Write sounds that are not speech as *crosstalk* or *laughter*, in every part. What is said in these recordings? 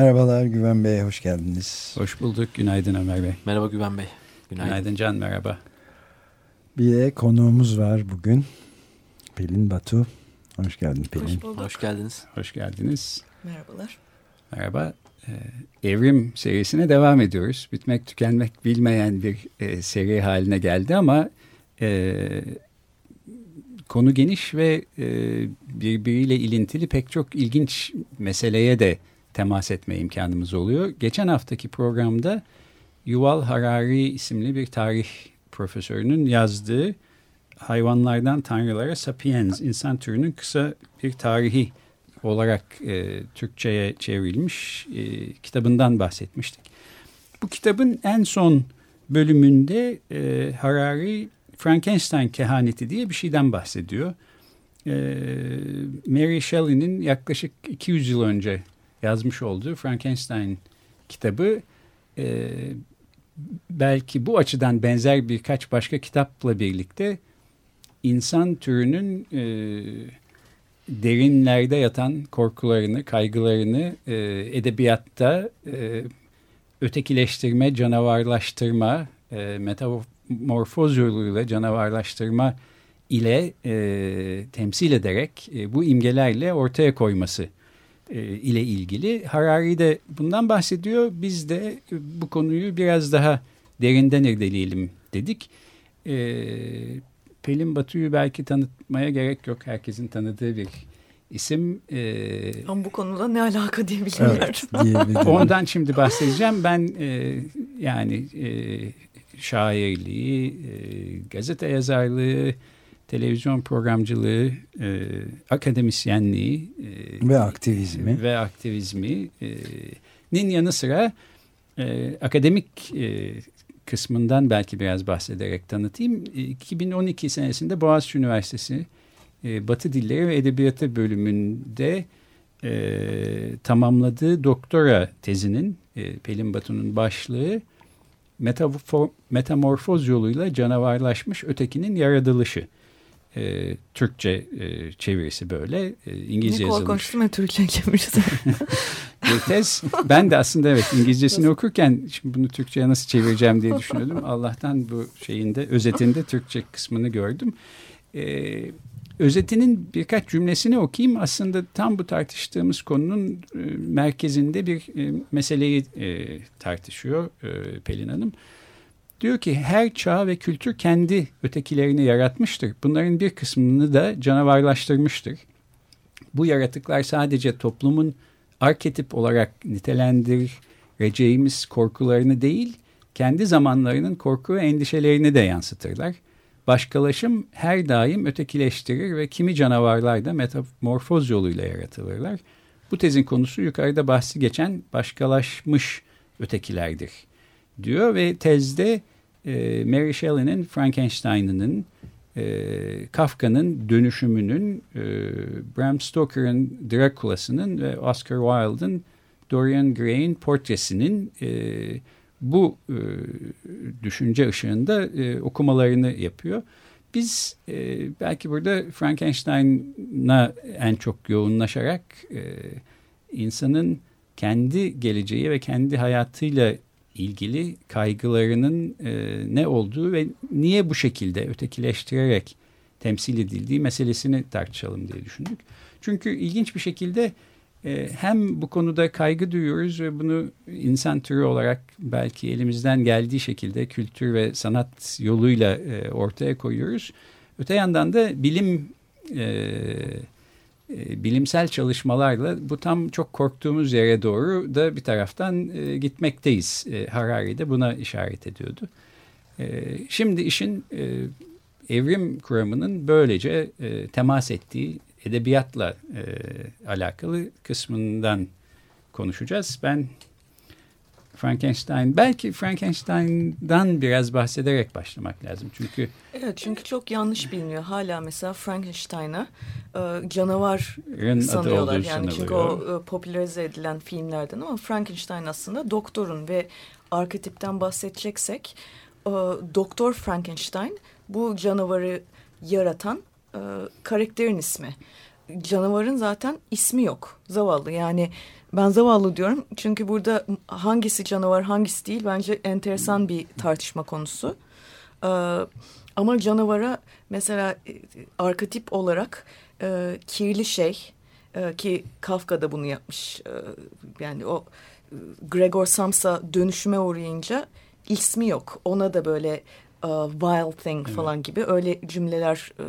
Merhabalar Güven Bey, hoş geldiniz. Hoş bulduk. Günaydın Ömer Bey. Merhaba Güven Bey. Günaydın, Günaydın Can, merhaba. Bir de konuğumuz var bugün. Pelin Batu. Hoş geldin Pelin. Hoş, bulduk. hoş geldiniz. Hoş geldiniz. Merhabalar. Merhaba. Ee, Evrim serisine devam ediyoruz. Bitmek tükenmek bilmeyen bir e, seri haline geldi ama e, konu geniş ve e, birbiriyle ilintili pek çok ilginç meseleye de temas etme imkanımız oluyor. Geçen haftaki programda Yuval Harari isimli bir tarih profesörünün yazdığı Hayvanlardan Tanrılara Sapiens, insan türünün kısa bir tarihi olarak e, Türkçe'ye çevrilmiş e, kitabından bahsetmiştik. Bu kitabın en son bölümünde e, Harari Frankenstein kehaneti diye bir şeyden bahsediyor. E, Mary Shelley'nin yaklaşık 200 yıl önce yazmış olduğu Frankenstein kitabı e, belki bu açıdan benzer birkaç başka kitapla birlikte insan türünün e, derinlerde yatan korkularını, kaygılarını e, edebiyatta e, ötekileştirme, canavarlaştırma, e, metamorfoz yoluyla canavarlaştırma ile e, temsil ederek e, bu imgelerle ortaya koyması ile ilgili. Harari de bundan bahsediyor. Biz de bu konuyu biraz daha derinden irdeleyelim dedik. E, Pelin Batu'yu belki tanıtmaya gerek yok. Herkesin tanıdığı bir isim. E, Ama bu konuda ne alaka diye bilmiyorum. Evet, *laughs* Ondan şimdi bahsedeceğim. Ben e, yani e, şairliği, e, gazete yazarlığı, televizyon programcılığı, e, akademisyenliği e, ve aktivizmi ve aktivizminin e, yanı sıra e, akademik e, kısmından belki biraz bahsederek tanıtayım. 2012 senesinde Boğaziçi Üniversitesi e, Batı Dilleri ve Edebiyatı bölümünde e, tamamladığı doktora tezinin e, Pelin Batu'nun başlığı metamorfoz yoluyla canavarlaşmış ötekinin yaratılışı e, Türkçe e, çevirisi böyle. E, İngilizce ne yazılmış. Korkunç değil Türkçe çevirisi? *laughs* tez. Ben de aslında evet İngilizcesini okurken şimdi bunu Türkçe'ye nasıl çevireceğim diye düşünüyordum. Allah'tan bu şeyinde özetinde Türkçe kısmını gördüm. Ee, özetinin birkaç cümlesini okuyayım. Aslında tam bu tartıştığımız konunun e, merkezinde bir e, meseleyi e, tartışıyor e, Pelin Hanım. Diyor ki her çağ ve kültür kendi ötekilerini yaratmıştır. Bunların bir kısmını da canavarlaştırmıştır. Bu yaratıklar sadece toplumun arketip olarak nitelendireceğimiz korkularını değil, kendi zamanlarının korku ve endişelerini de yansıtırlar. Başkalaşım her daim ötekileştirir ve kimi canavarlar da metamorfoz yoluyla yaratılırlar. Bu tezin konusu yukarıda bahsi geçen başkalaşmış ötekilerdir diyor ve tezde e, Mary Shelley'nin Frankenstein'ının e, Kafka'nın dönüşümünün, e, Bram Stoker'ın Dracula'sının ve Oscar Wilde'ın Dorian Gray'in portresinin e, bu e, düşünce ışığında e, okumalarını yapıyor. Biz e, belki burada Frankenstein'a en çok yoğunlaşarak e, insanın kendi geleceği ve kendi hayatıyla ilgili kaygılarının e, ne olduğu ve niye bu şekilde ötekileştirerek temsil edildiği meselesini tartışalım diye düşündük. Çünkü ilginç bir şekilde e, hem bu konuda kaygı duyuyoruz ve bunu insan türü olarak belki elimizden geldiği şekilde kültür ve sanat yoluyla e, ortaya koyuyoruz. Öte yandan da bilim e, bilimsel çalışmalarla bu tam çok korktuğumuz yere doğru da bir taraftan e, gitmekteyiz. E, Harari de buna işaret ediyordu. E, şimdi işin e, evrim kuramının böylece e, temas ettiği edebiyatla e, alakalı kısmından konuşacağız. Ben Frankenstein, belki Frankenstein'dan biraz bahsederek başlamak lazım. Çünkü Evet çünkü çok yanlış biliniyor. Hala mesela Frankenstein'a e, canavar Rın sanıyorlar. Yani çünkü sanılıyor. o e, popülerize edilen filmlerden ama Frankenstein aslında doktorun ve arketipten bahsedeceksek e, Doktor Frankenstein bu canavarı yaratan e, karakterin ismi. Canavarın zaten ismi yok. Zavallı yani ben zavallı diyorum çünkü burada hangisi canavar hangisi değil bence enteresan bir tartışma konusu. Ee, ama canavara mesela e, arketip olarak e, kirli şey e, ki Kafka da bunu yapmış. E, yani o e, Gregor Samsa dönüşüme uğrayınca ismi yok. Ona da böyle e, vile thing falan gibi öyle cümleler e,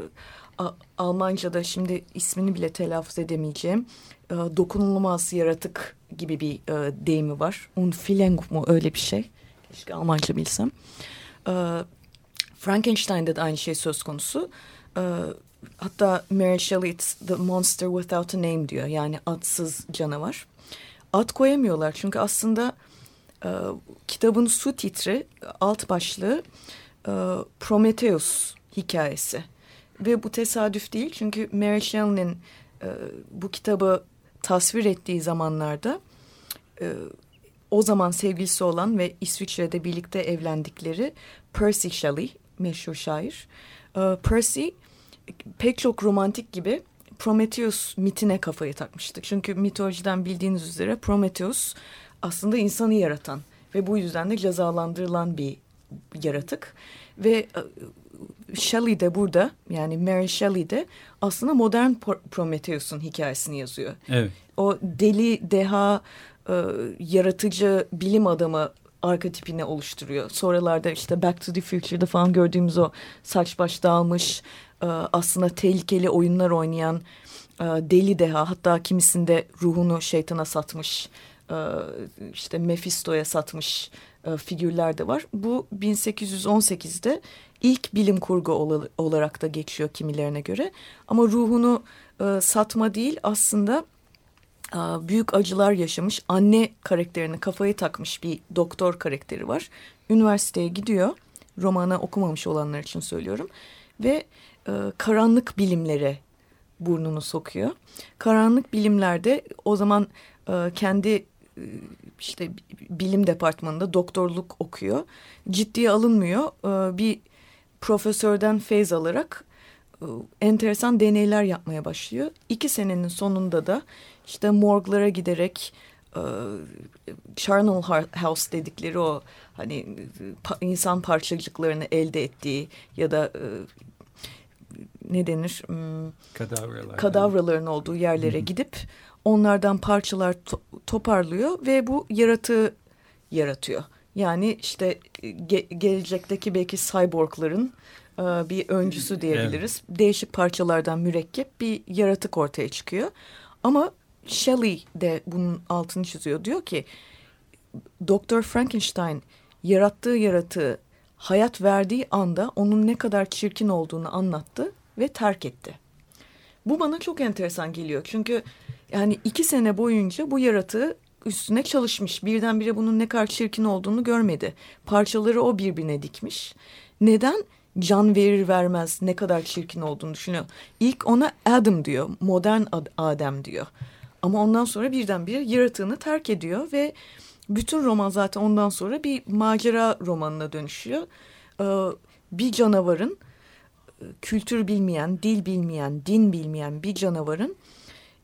Almanca'da şimdi ismini bile telaffuz edemeyeceğim. E, dokunulmaz yaratık gibi bir e, deyimi var. Unfileng mu öyle bir şey. Keşke Almanca bilsem. E, Frankenstein'de de aynı şey söz konusu. E, hatta Mary Shelley the monster without a name diyor. Yani adsız canavar. Ad koyamıyorlar çünkü aslında e, kitabın su titri alt başlığı e, Prometheus hikayesi. Ve bu tesadüf değil çünkü Mary Shelley'nin e, bu kitabı tasvir ettiği zamanlarda e, o zaman sevgilisi olan ve İsviçre'de birlikte evlendikleri Percy Shelley meşhur şair. E, Percy pek çok romantik gibi Prometheus mitine kafayı takmıştı. Çünkü mitolojiden bildiğiniz üzere Prometheus aslında insanı yaratan ve bu yüzden de cezalandırılan bir yaratık. Ve e, Shelley de burada yani Mary Shelley de aslında modern Prometheus'un hikayesini yazıyor. Evet. O deli, deha, e, yaratıcı bilim adamı arketipini oluşturuyor. Sonralarda işte Back to the Future'da falan gördüğümüz o saç baş dağılmış, e, aslında tehlikeli oyunlar oynayan e, deli deha hatta kimisinde ruhunu şeytana satmış, e, işte Mephisto'ya satmış e, figürler de var. Bu 1818'de ilk bilim kurgu ol olarak da geçiyor kimilerine göre. Ama ruhunu e, satma değil aslında e, büyük acılar yaşamış anne karakterini kafayı takmış bir doktor karakteri var. Üniversiteye gidiyor. Romanı okumamış olanlar için söylüyorum. Ve e, karanlık bilimlere burnunu sokuyor. Karanlık bilimlerde o zaman kendi işte bilim departmanında doktorluk okuyor. Ciddiye alınmıyor. Bir profesörden feyz alarak e, enteresan deneyler yapmaya başlıyor. İki senenin sonunda da işte morglara giderek e, Charnel House dedikleri o hani insan parçacıklarını elde ettiği ya da e, ne denir? Hmm, Kadavralar. Kadavraların olduğu yerlere gidip onlardan parçalar to toparlıyor ve bu yaratığı yaratıyor. Yani işte ge gelecekteki belki cyborgların e, bir öncüsü diyebiliriz. Evet. Değişik parçalardan mürekkep bir yaratık ortaya çıkıyor. Ama Shelley de bunun altını çiziyor. Diyor ki Doktor Frankenstein yarattığı yaratığı hayat verdiği anda onun ne kadar çirkin olduğunu anlattı ve terk etti. Bu bana çok enteresan geliyor. Çünkü yani iki sene boyunca bu yaratığı üstüne çalışmış. Birdenbire bunun ne kadar çirkin olduğunu görmedi. Parçaları o birbirine dikmiş. Neden? Can verir vermez ne kadar çirkin olduğunu düşünüyor. İlk ona Adam diyor. Modern Adem diyor. Ama ondan sonra birdenbire yaratığını terk ediyor ve bütün roman zaten ondan sonra bir macera romanına dönüşüyor. Ee, bir canavarın kültür bilmeyen, dil bilmeyen, din bilmeyen bir canavarın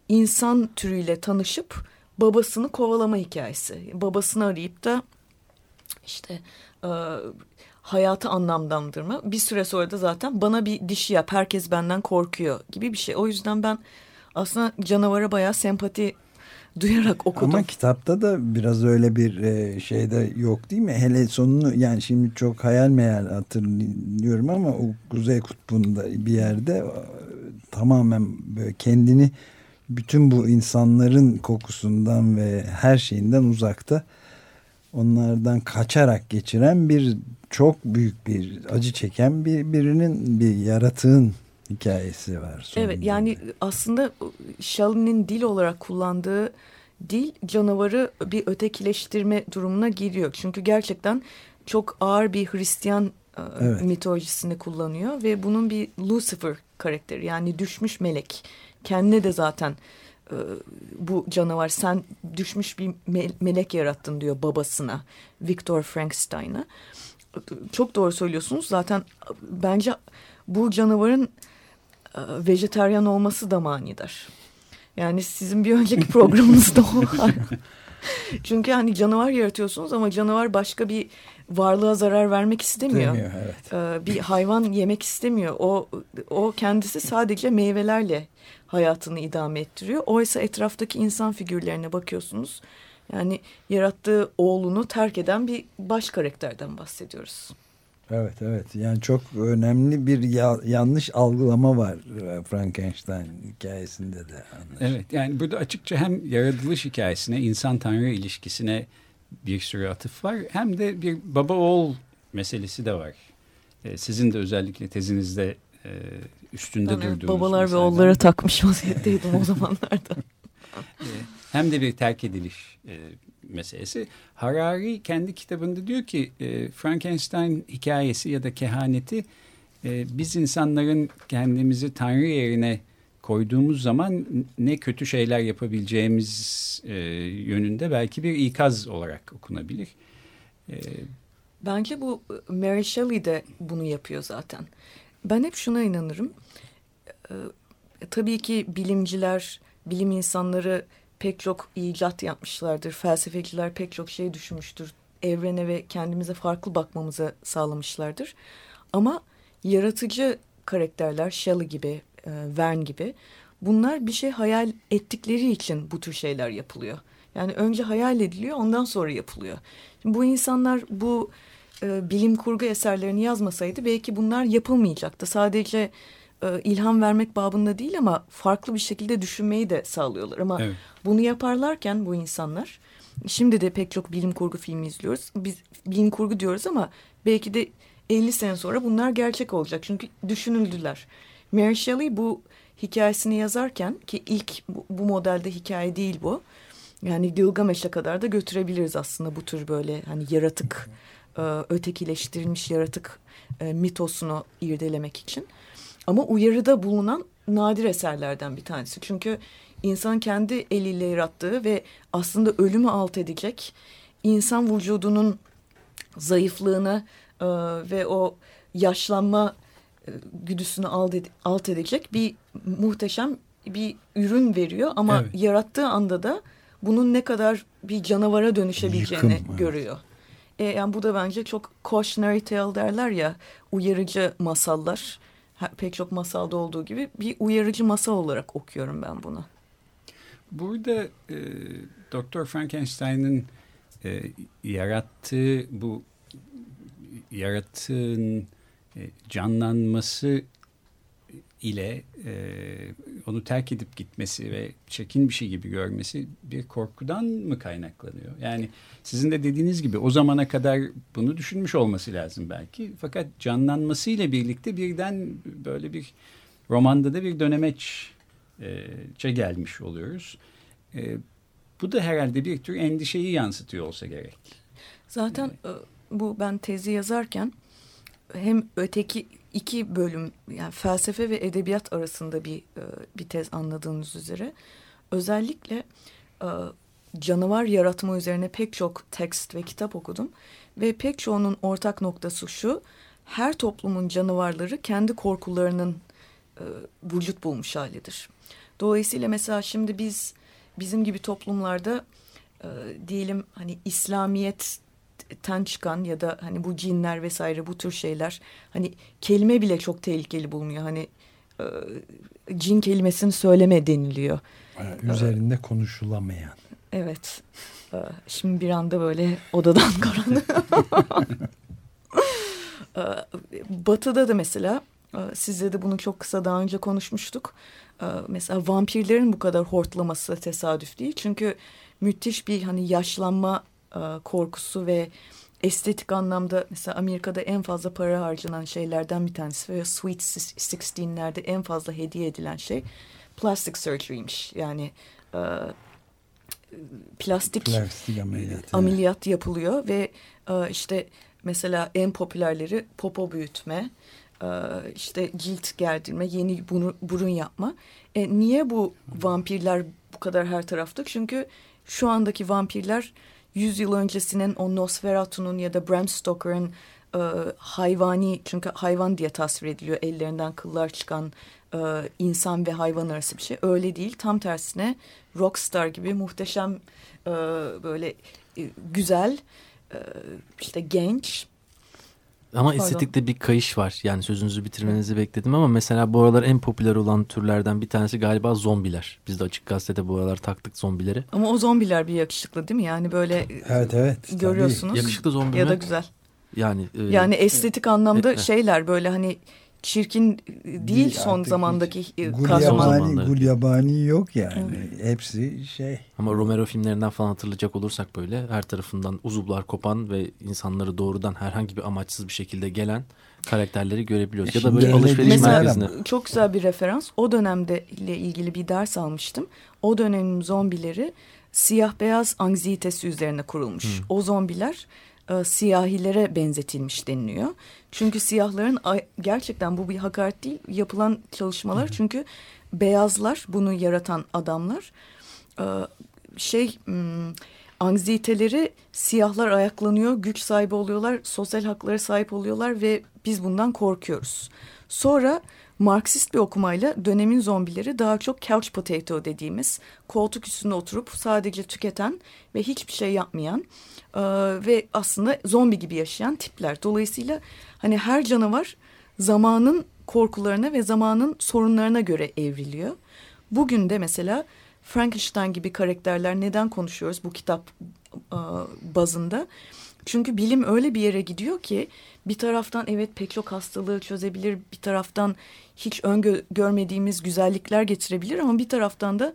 insan türüyle tanışıp babasını kovalama hikayesi. Babasını arayıp da işte e, hayatı anlamlandırma. Bir süre sonra da zaten bana bir dişi yap, herkes benden korkuyor gibi bir şey. O yüzden ben aslında canavara bayağı sempati duyarak okudum. Ama kitapta da biraz öyle bir şey de yok değil mi? Hele sonunu yani şimdi çok hayal meyal hatırlıyorum ama o Kuzey Kutbu'nda bir yerde tamamen böyle kendini bütün bu insanların kokusundan ve her şeyinden uzakta onlardan kaçarak geçiren bir çok büyük bir acı çeken bir birinin bir yaratığın hikayesi var. Evet yani aslında Shelley'nin dil olarak kullandığı dil canavarı bir ötekileştirme durumuna giriyor. Çünkü gerçekten çok ağır bir Hristiyan e, evet. mitolojisini kullanıyor ve bunun bir Lucifer karakteri yani düşmüş melek. Kendine de zaten e, bu canavar sen düşmüş bir melek yarattın diyor babasına Victor Frankenstein'a. Çok doğru söylüyorsunuz zaten bence bu canavarın e, vejeteryan olması da manidar. Yani sizin bir önceki *laughs* programınızda o. *laughs* Çünkü hani canavar yaratıyorsunuz ama canavar başka bir varlığa zarar vermek istemiyor. Demiyor, evet. Ee, bir hayvan yemek istemiyor. O o kendisi sadece meyvelerle hayatını idame ettiriyor. Oysa etraftaki insan figürlerine bakıyorsunuz. Yani yarattığı oğlunu terk eden bir baş karakterden bahsediyoruz. Evet evet yani çok önemli bir ya, yanlış algılama var e, Frankenstein hikayesinde de. Anlaşılan. Evet yani burada açıkça hem yaratılış hikayesine insan tanrı ilişkisine bir sürü atıf var hem de bir baba oğul meselesi de var. Ee, sizin de özellikle tezinizde e, üstünde ben durduğunuz. Babalar ve oğullara takmış vaziyetteydim o *laughs* zamanlarda. *laughs* Ee, hem de bir terk ediliş e, meselesi. Harari kendi kitabında diyor ki e, Frankenstein hikayesi ya da kehaneti e, biz insanların kendimizi Tanrı yerine koyduğumuz zaman ne kötü şeyler yapabileceğimiz e, yönünde belki bir ikaz olarak okunabilir. E, Bence bu Mary Shelley de bunu yapıyor zaten. Ben hep şuna inanırım. E, tabii ki bilimciler, bilim insanları pek çok icat yapmışlardır. Felsefeciler pek çok şey düşünmüştür. Evrene ve kendimize farklı bakmamızı sağlamışlardır. Ama yaratıcı karakterler Shelley gibi, e, Verne gibi bunlar bir şey hayal ettikleri için bu tür şeyler yapılıyor. Yani önce hayal ediliyor ondan sonra yapılıyor. Şimdi bu insanlar bu e, bilim kurgu eserlerini yazmasaydı belki bunlar yapılmayacaktı. Sadece e, ilham vermek babında değil ama farklı bir şekilde düşünmeyi de sağlıyorlar. Ama evet. bunu yaparlarken bu insanlar şimdi de pek çok bilim kurgu filmi izliyoruz. Biz bilim kurgu diyoruz ama belki de 50 sene sonra bunlar gerçek olacak. Çünkü düşünüldüler. Mary Shelley bu hikayesini yazarken ki ilk bu, bu modelde hikaye değil bu. Yani Gilgamesh'e kadar da götürebiliriz aslında bu tür böyle hani yaratık, e, ötekileştirilmiş yaratık e, mitosunu irdelemek için. Ama uyarıda bulunan nadir eserlerden bir tanesi. Çünkü insan kendi eliyle yarattığı ve aslında ölümü alt edecek insan vücudunun zayıflığını e, ve o yaşlanma güdüsünü alt, ed alt edecek bir muhteşem bir ürün veriyor. Ama evet. yarattığı anda da bunun ne kadar bir canavara dönüşebileceğini Yıkım, görüyor. E, yani bu da bence çok cautionary tale derler ya uyarıcı masallar pek çok masalda olduğu gibi bir uyarıcı masal olarak okuyorum ben bunu. Burada e, Doktor Frankenstein'ın e, yarattığı bu yaratığın canlanması ile e, onu terk edip gitmesi ve çekin bir şey gibi görmesi bir korkudan mı kaynaklanıyor? Yani sizin de dediğiniz gibi o zamana kadar bunu düşünmüş olması lazım belki. Fakat canlanmasıyla birlikte birden böyle bir romanda da bir dönemeçe gelmiş oluyoruz. E, bu da herhalde bir tür endişeyi yansıtıyor olsa gerek. Zaten evet. bu ben tezi yazarken hem öteki iki bölüm yani felsefe ve edebiyat arasında bir e, bir tez anladığınız üzere özellikle e, canavar yaratma üzerine pek çok tekst ve kitap okudum ve pek çoğunun ortak noktası şu her toplumun canavarları kendi korkularının e, vücut bulmuş halidir. Dolayısıyla mesela şimdi biz bizim gibi toplumlarda e, diyelim hani İslamiyet ten çıkan ya da hani bu cinler vesaire bu tür şeyler hani kelime bile çok tehlikeli bulunuyor. Hani e, cin kelimesini söyleme deniliyor. Üzerinde ee, konuşulamayan. Evet. E, şimdi bir anda böyle odadan *laughs* karanlık. E, batı'da da mesela e, sizle de bunu çok kısa daha önce konuşmuştuk. E, mesela vampirlerin bu kadar hortlaması tesadüf değil. Çünkü müthiş bir hani yaşlanma e, korkusu ve estetik anlamda mesela Amerika'da en fazla para harcanan şeylerden bir tanesi ve Sweet Sixteen'lerde en fazla hediye edilen şey plastic surgery'miş. Yani e, plastik, plastik ameliyat, ameliyat yapılıyor ve e, işte mesela en popülerleri popo büyütme, e, işte cilt gerdirme, yeni burun, burun yapma. E, niye bu vampirler bu kadar her tarafta? Çünkü şu andaki vampirler 100 yıl öncesinin o Nosferatu'nun ya da Bram Stoker'ın e, hayvani çünkü hayvan diye tasvir ediliyor ellerinden kıllar çıkan e, insan ve hayvan arası bir şey. Öyle değil tam tersine rockstar gibi muhteşem e, böyle e, güzel e, işte genç ama Pardon. estetikte bir kayış var. Yani sözünüzü bitirmenizi bekledim ama mesela bu aralar en popüler olan türlerden bir tanesi galiba zombiler. Biz de Açık Gazete'de bu aralar taktık zombileri. Ama o zombiler bir yakışıklı değil mi? Yani böyle evet, evet, görüyorsunuz. Tabii. Yakışıklı zombi Ya da güzel. Yani e, yani estetik anlamda e, şeyler böyle hani çirkin değil son zamandaki kahraman. Gul yabani yok yani. Evet. Hepsi şey. Ama Romero filmlerinden falan hatırlayacak olursak böyle her tarafından uzuvlar kopan ve insanları doğrudan herhangi bir amaçsız bir şekilde gelen karakterleri görebiliyoruz. Ya da böyle alışveriş merkezine. Çok güzel bir referans. O dönemde ile ilgili bir ders almıştım. O dönemin zombileri siyah beyaz anksiyetesi üzerine kurulmuş. Hmm. O zombiler e, siyahilere benzetilmiş deniliyor. Çünkü siyahların gerçekten bu bir hakaret değil yapılan çalışmalar. Çünkü beyazlar bunu yaratan adamlar e, şey hmm, anksiyeteleri siyahlar ayaklanıyor, güç sahibi oluyorlar, sosyal haklara sahip oluyorlar ve biz bundan korkuyoruz. Sonra Marksist bir okumayla dönemin zombileri daha çok couch potato dediğimiz koltuk üstünde oturup sadece tüketen ve hiçbir şey yapmayan e, ve aslında zombi gibi yaşayan tipler. Dolayısıyla hani her canavar zamanın korkularına ve zamanın sorunlarına göre evriliyor. Bugün de mesela Frankenstein gibi karakterler neden konuşuyoruz bu kitap e, bazında? Çünkü bilim öyle bir yere gidiyor ki bir taraftan evet pek çok hastalığı çözebilir, bir taraftan hiç öngörmediğimiz güzellikler getirebilir ama bir taraftan da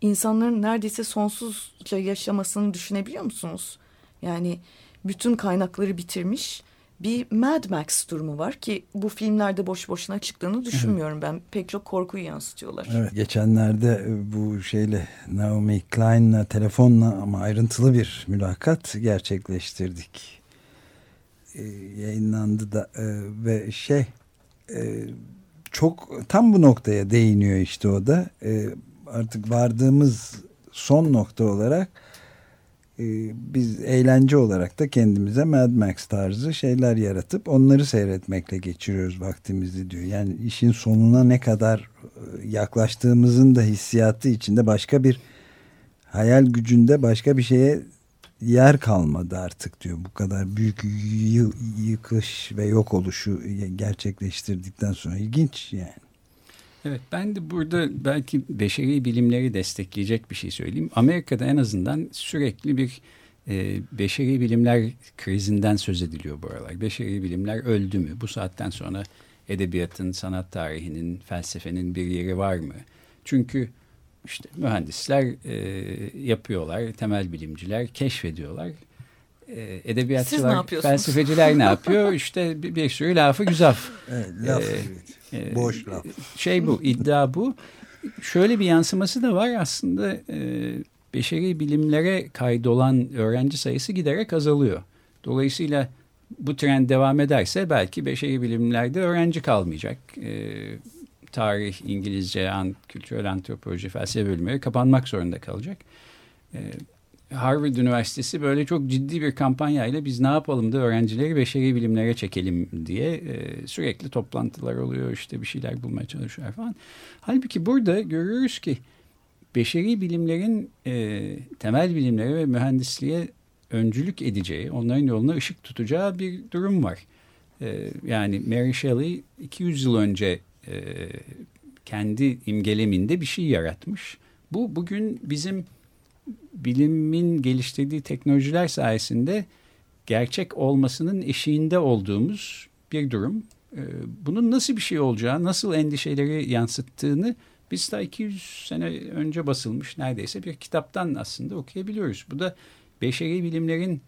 insanların neredeyse sonsuzca yaşamasını düşünebiliyor musunuz? Yani bütün kaynakları bitirmiş bir Mad Max durumu var ki bu filmlerde boş boşuna çıktığını düşünmüyorum ben. Pek çok korkuyu yansıtıyorlar. Evet, geçenlerde e, bu şeyle Naomi Klein'la telefonla ama ayrıntılı bir mülakat gerçekleştirdik. Ee, yayınlandı da e, ve şey e, çok tam bu noktaya değiniyor işte o da. E, artık vardığımız son nokta olarak biz eğlence olarak da kendimize Mad Max tarzı şeyler yaratıp onları seyretmekle geçiriyoruz vaktimizi diyor. Yani işin sonuna ne kadar e, yaklaştığımızın da hissiyatı içinde başka bir hayal gücünde başka bir şeye yer kalmadı artık diyor. Bu kadar büyük yıkış ve yok oluşu gerçekleştirdikten sonra ilginç yani. Evet ben de burada belki beşeri bilimleri destekleyecek bir şey söyleyeyim. Amerika'da en azından sürekli bir e, beşeri bilimler krizinden söz ediliyor bu aralar. Beşeri bilimler öldü mü? Bu saatten sonra edebiyatın, sanat tarihinin, felsefenin bir yeri var mı? Çünkü işte mühendisler e, yapıyorlar, temel bilimciler keşfediyorlar. E, edebiyatçılar, felsefeciler ne yapıyor? *laughs* İşte bir, bir sürü lafı güzel. Evet, laf, e, e, boş laf. Şey bu, *laughs* iddia bu. Şöyle bir yansıması da var aslında e, beşeri bilimlere kaydolan öğrenci sayısı giderek azalıyor. Dolayısıyla bu trend devam ederse belki beşeri bilimlerde öğrenci kalmayacak. E, tarih, İngilizce, an, kültürel antropoloji, felsefe bölümleri kapanmak zorunda kalacak. Ee, Harvard Üniversitesi böyle çok ciddi bir kampanyayla biz ne yapalım da öğrencileri beşeri bilimlere çekelim diye e, sürekli toplantılar oluyor işte bir şeyler bulmaya çalışıyor falan. Halbuki burada görüyoruz ki beşeri bilimlerin e, temel bilimlere ve mühendisliğe öncülük edeceği, onların yoluna ışık tutacağı bir durum var. E, yani Mary Shelley 200 yıl önce e, kendi imgeleminde bir şey yaratmış. Bu bugün bizim bilimin geliştirdiği teknolojiler sayesinde gerçek olmasının eşiğinde olduğumuz bir durum. E, bunun nasıl bir şey olacağı, nasıl endişeleri yansıttığını biz daha 200 sene önce basılmış neredeyse bir kitaptan aslında okuyabiliyoruz. Bu da beşeri bilimlerin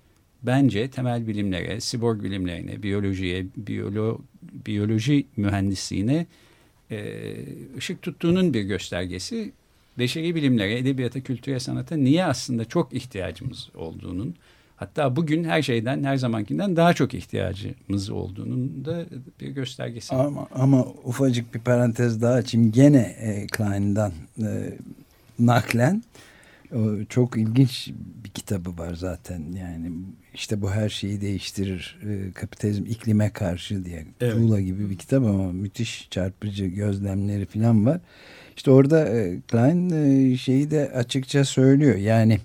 bence temel bilimlere, siborg bilimlerine, biyolojiye, biyolo, biyoloji mühendisliğine e, ışık tuttuğunun bir göstergesi. Beşeri bilimlere, edebiyata, kültüre, sanata niye aslında çok ihtiyacımız olduğunun Hatta bugün her şeyden her zamankinden daha çok ihtiyacımız olduğunun da bir göstergesi. Ama, ama ufacık bir parantez daha açayım. Gene e, Klein'dan e, naklen o, çok ilginç bir kitabı var zaten. Yani işte bu her şeyi değiştirir. E, kapitalizm iklime karşı diye. Evet. Tuğla gibi bir kitap ama müthiş çarpıcı gözlemleri falan var. İşte orada e, Klein e, şeyi de açıkça söylüyor. Yani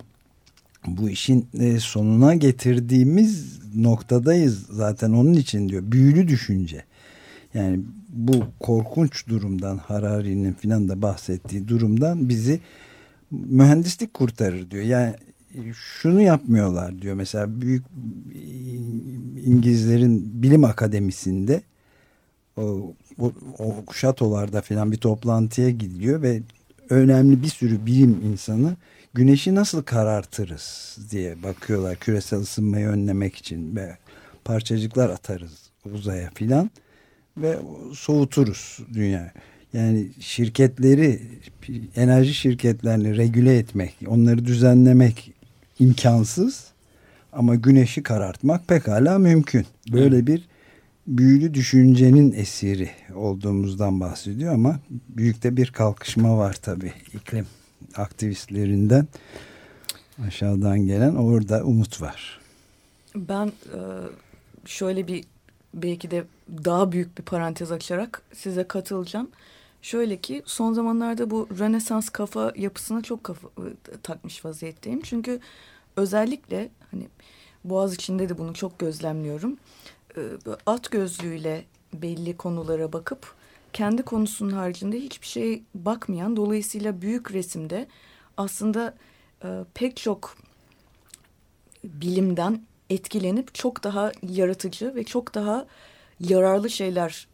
bu işin e, sonuna getirdiğimiz noktadayız zaten onun için diyor. Büyülü düşünce. Yani bu korkunç durumdan Harari'nin filan da bahsettiği durumdan bizi mühendislik kurtarır diyor. Yani şunu yapmıyorlar diyor. Mesela büyük İngilizlerin bilim akademisinde o, o, o şatolarda filan bir toplantıya gidiyor ve önemli bir sürü bilim insanı güneşi nasıl karartırız diye bakıyorlar küresel ısınmayı önlemek için ve parçacıklar atarız uzaya filan ve soğuturuz dünya. Yani şirketleri, enerji şirketlerini regüle etmek, onları düzenlemek imkansız ama güneşi karartmak pekala mümkün. Böyle evet. bir büyülü düşüncenin esiri olduğumuzdan bahsediyor ama büyük de bir kalkışma var tabii iklim aktivistlerinden aşağıdan gelen orada umut var. Ben e, şöyle bir belki de daha büyük bir parantez açarak size katılacağım. Şöyle ki son zamanlarda bu Rönesans kafa yapısına çok kafa, e, takmış vaziyetteyim. Çünkü özellikle hani Boğaz içinde de bunu çok gözlemliyorum. At gözlüğüyle belli konulara bakıp kendi konusunun haricinde hiçbir şey bakmayan dolayısıyla büyük resimde aslında pek çok bilimden etkilenip çok daha yaratıcı ve çok daha yararlı şeyler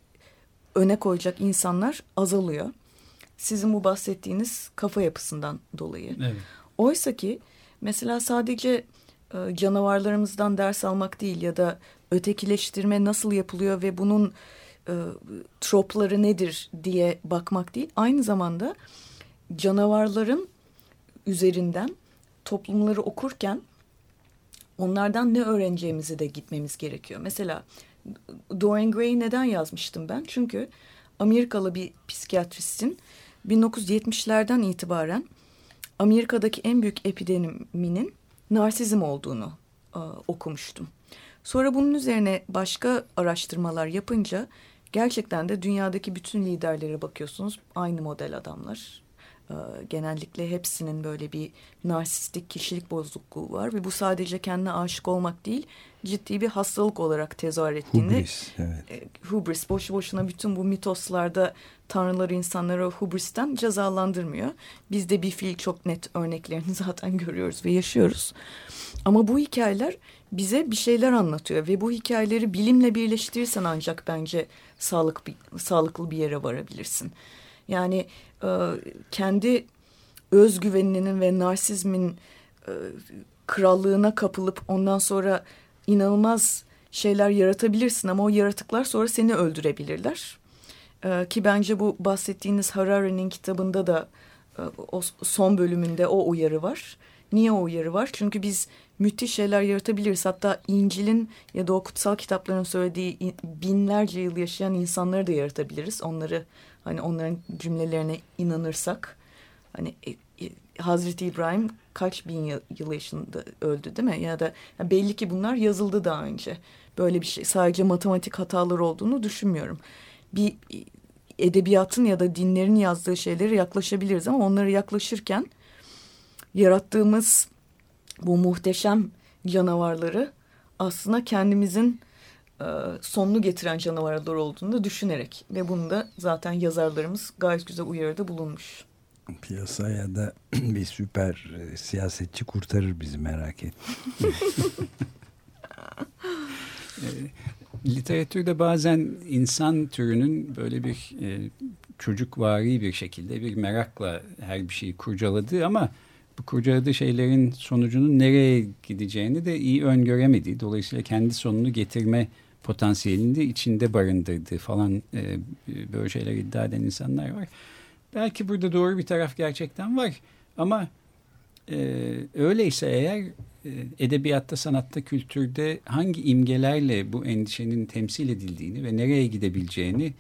öne koyacak insanlar azalıyor. Sizin bu bahsettiğiniz kafa yapısından dolayı. Evet. Oysa ki mesela sadece e, canavarlarımızdan ders almak değil ya da ötekileştirme nasıl yapılıyor ve bunun e, tropları nedir diye bakmak değil. Aynı zamanda canavarların üzerinden toplumları okurken onlardan ne öğreneceğimizi de gitmemiz gerekiyor. Mesela Dorian Gray neden yazmıştım ben? Çünkü Amerikalı bir psikiyatristin 1970'lerden itibaren Amerika'daki en büyük epideminin narsizm olduğunu e, okumuştum. Sonra bunun üzerine başka araştırmalar yapınca gerçekten de dünyadaki bütün liderlere bakıyorsunuz aynı model adamlar. Ee, genellikle hepsinin böyle bir narsistik kişilik bozukluğu var ve bu sadece kendine aşık olmak değil ciddi bir hastalık olarak tezahür ettiğinde hubris, evet. e, hubris boşu boşuna bütün bu mitoslarda tanrıları insanları hubristen cezalandırmıyor. Biz de bir fiil çok net örneklerini *laughs* zaten görüyoruz ve yaşıyoruz. Ama bu hikayeler bize bir şeyler anlatıyor ve bu hikayeleri bilimle birleştirirsen ancak bence sağlık sağlıklı bir yere varabilirsin. Yani e, kendi özgüveninin ve narsizmin e, krallığına kapılıp ondan sonra inanılmaz şeyler yaratabilirsin ama o yaratıklar sonra seni öldürebilirler. E, ki bence bu bahsettiğiniz Harari'nin kitabında da e, o son bölümünde o uyarı var. Niye o uyarı var? Çünkü biz müthiş şeyler yaratabiliriz. Hatta İncil'in ya da o kutsal kitapların söylediği binlerce yıl yaşayan insanları da yaratabiliriz. Onları hani onların cümlelerine inanırsak hani e, e, Hazreti İbrahim kaç bin yıl, yıl yaşında öldü değil mi? Ya da yani belli ki bunlar yazıldı daha önce. Böyle bir şey sadece matematik hataları olduğunu düşünmüyorum. Bir edebiyatın ya da dinlerin yazdığı şeylere yaklaşabiliriz ama onlara yaklaşırken yarattığımız bu muhteşem canavarları aslında kendimizin e, sonunu getiren canavarlar olduğunu da düşünerek ve bunu da zaten yazarlarımız gayet güzel uyarıda bulunmuş. Piyasaya da *clears throat* bir süper e, siyasetçi kurtarır bizi merak et. e, literatürde bazen insan türünün böyle bir e, çocukvari bir şekilde bir merakla her bir şeyi kurcaladığı ama bu kurcaladığı şeylerin sonucunun nereye gideceğini de iyi öngöremediği. Dolayısıyla kendi sonunu getirme potansiyelini de içinde barındırdığı falan e, böyle şeyler iddia eden insanlar var. Belki burada doğru bir taraf gerçekten var ama e, öyleyse eğer e, edebiyatta, sanatta, kültürde hangi imgelerle bu endişenin temsil edildiğini ve nereye gidebileceğini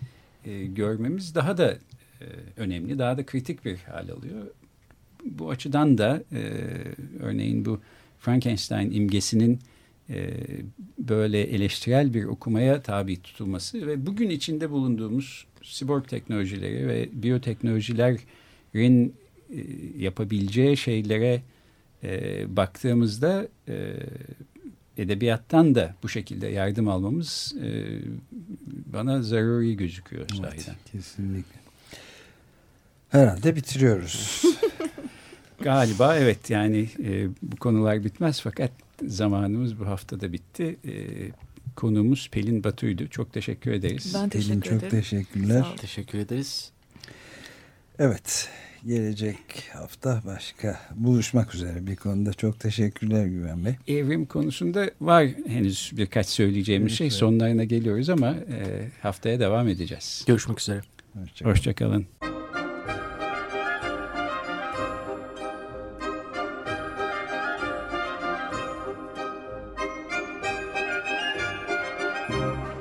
e, görmemiz daha da e, önemli, daha da kritik bir hal alıyor. Bu açıdan da e, örneğin bu Frankenstein imgesinin e, böyle eleştirel bir okumaya tabi tutulması ve bugün içinde bulunduğumuz siborg teknolojileri ve biyoteknolojilerin e, yapabileceği şeylere e, baktığımızda e, edebiyattan da bu şekilde yardım almamız e, bana zaruri gözüküyor sahiden. Evet, kesinlikle. Herhalde bitiriyoruz. *laughs* Galiba evet yani e, bu konular bitmez fakat zamanımız bu haftada bitti. E, konuğumuz Pelin Batu'ydu. Çok teşekkür ederiz. Ben teşekkür Pelin ederim. çok teşekkürler. Teşekkür ederiz. Evet gelecek hafta başka buluşmak üzere bir konuda çok teşekkürler Güven Bey. Evrim konusunda var henüz birkaç söyleyeceğimiz şey. Sonlarına geliyoruz ama e, haftaya devam edeceğiz. Görüşmek üzere. Hoşçakalın. Hoşçakalın.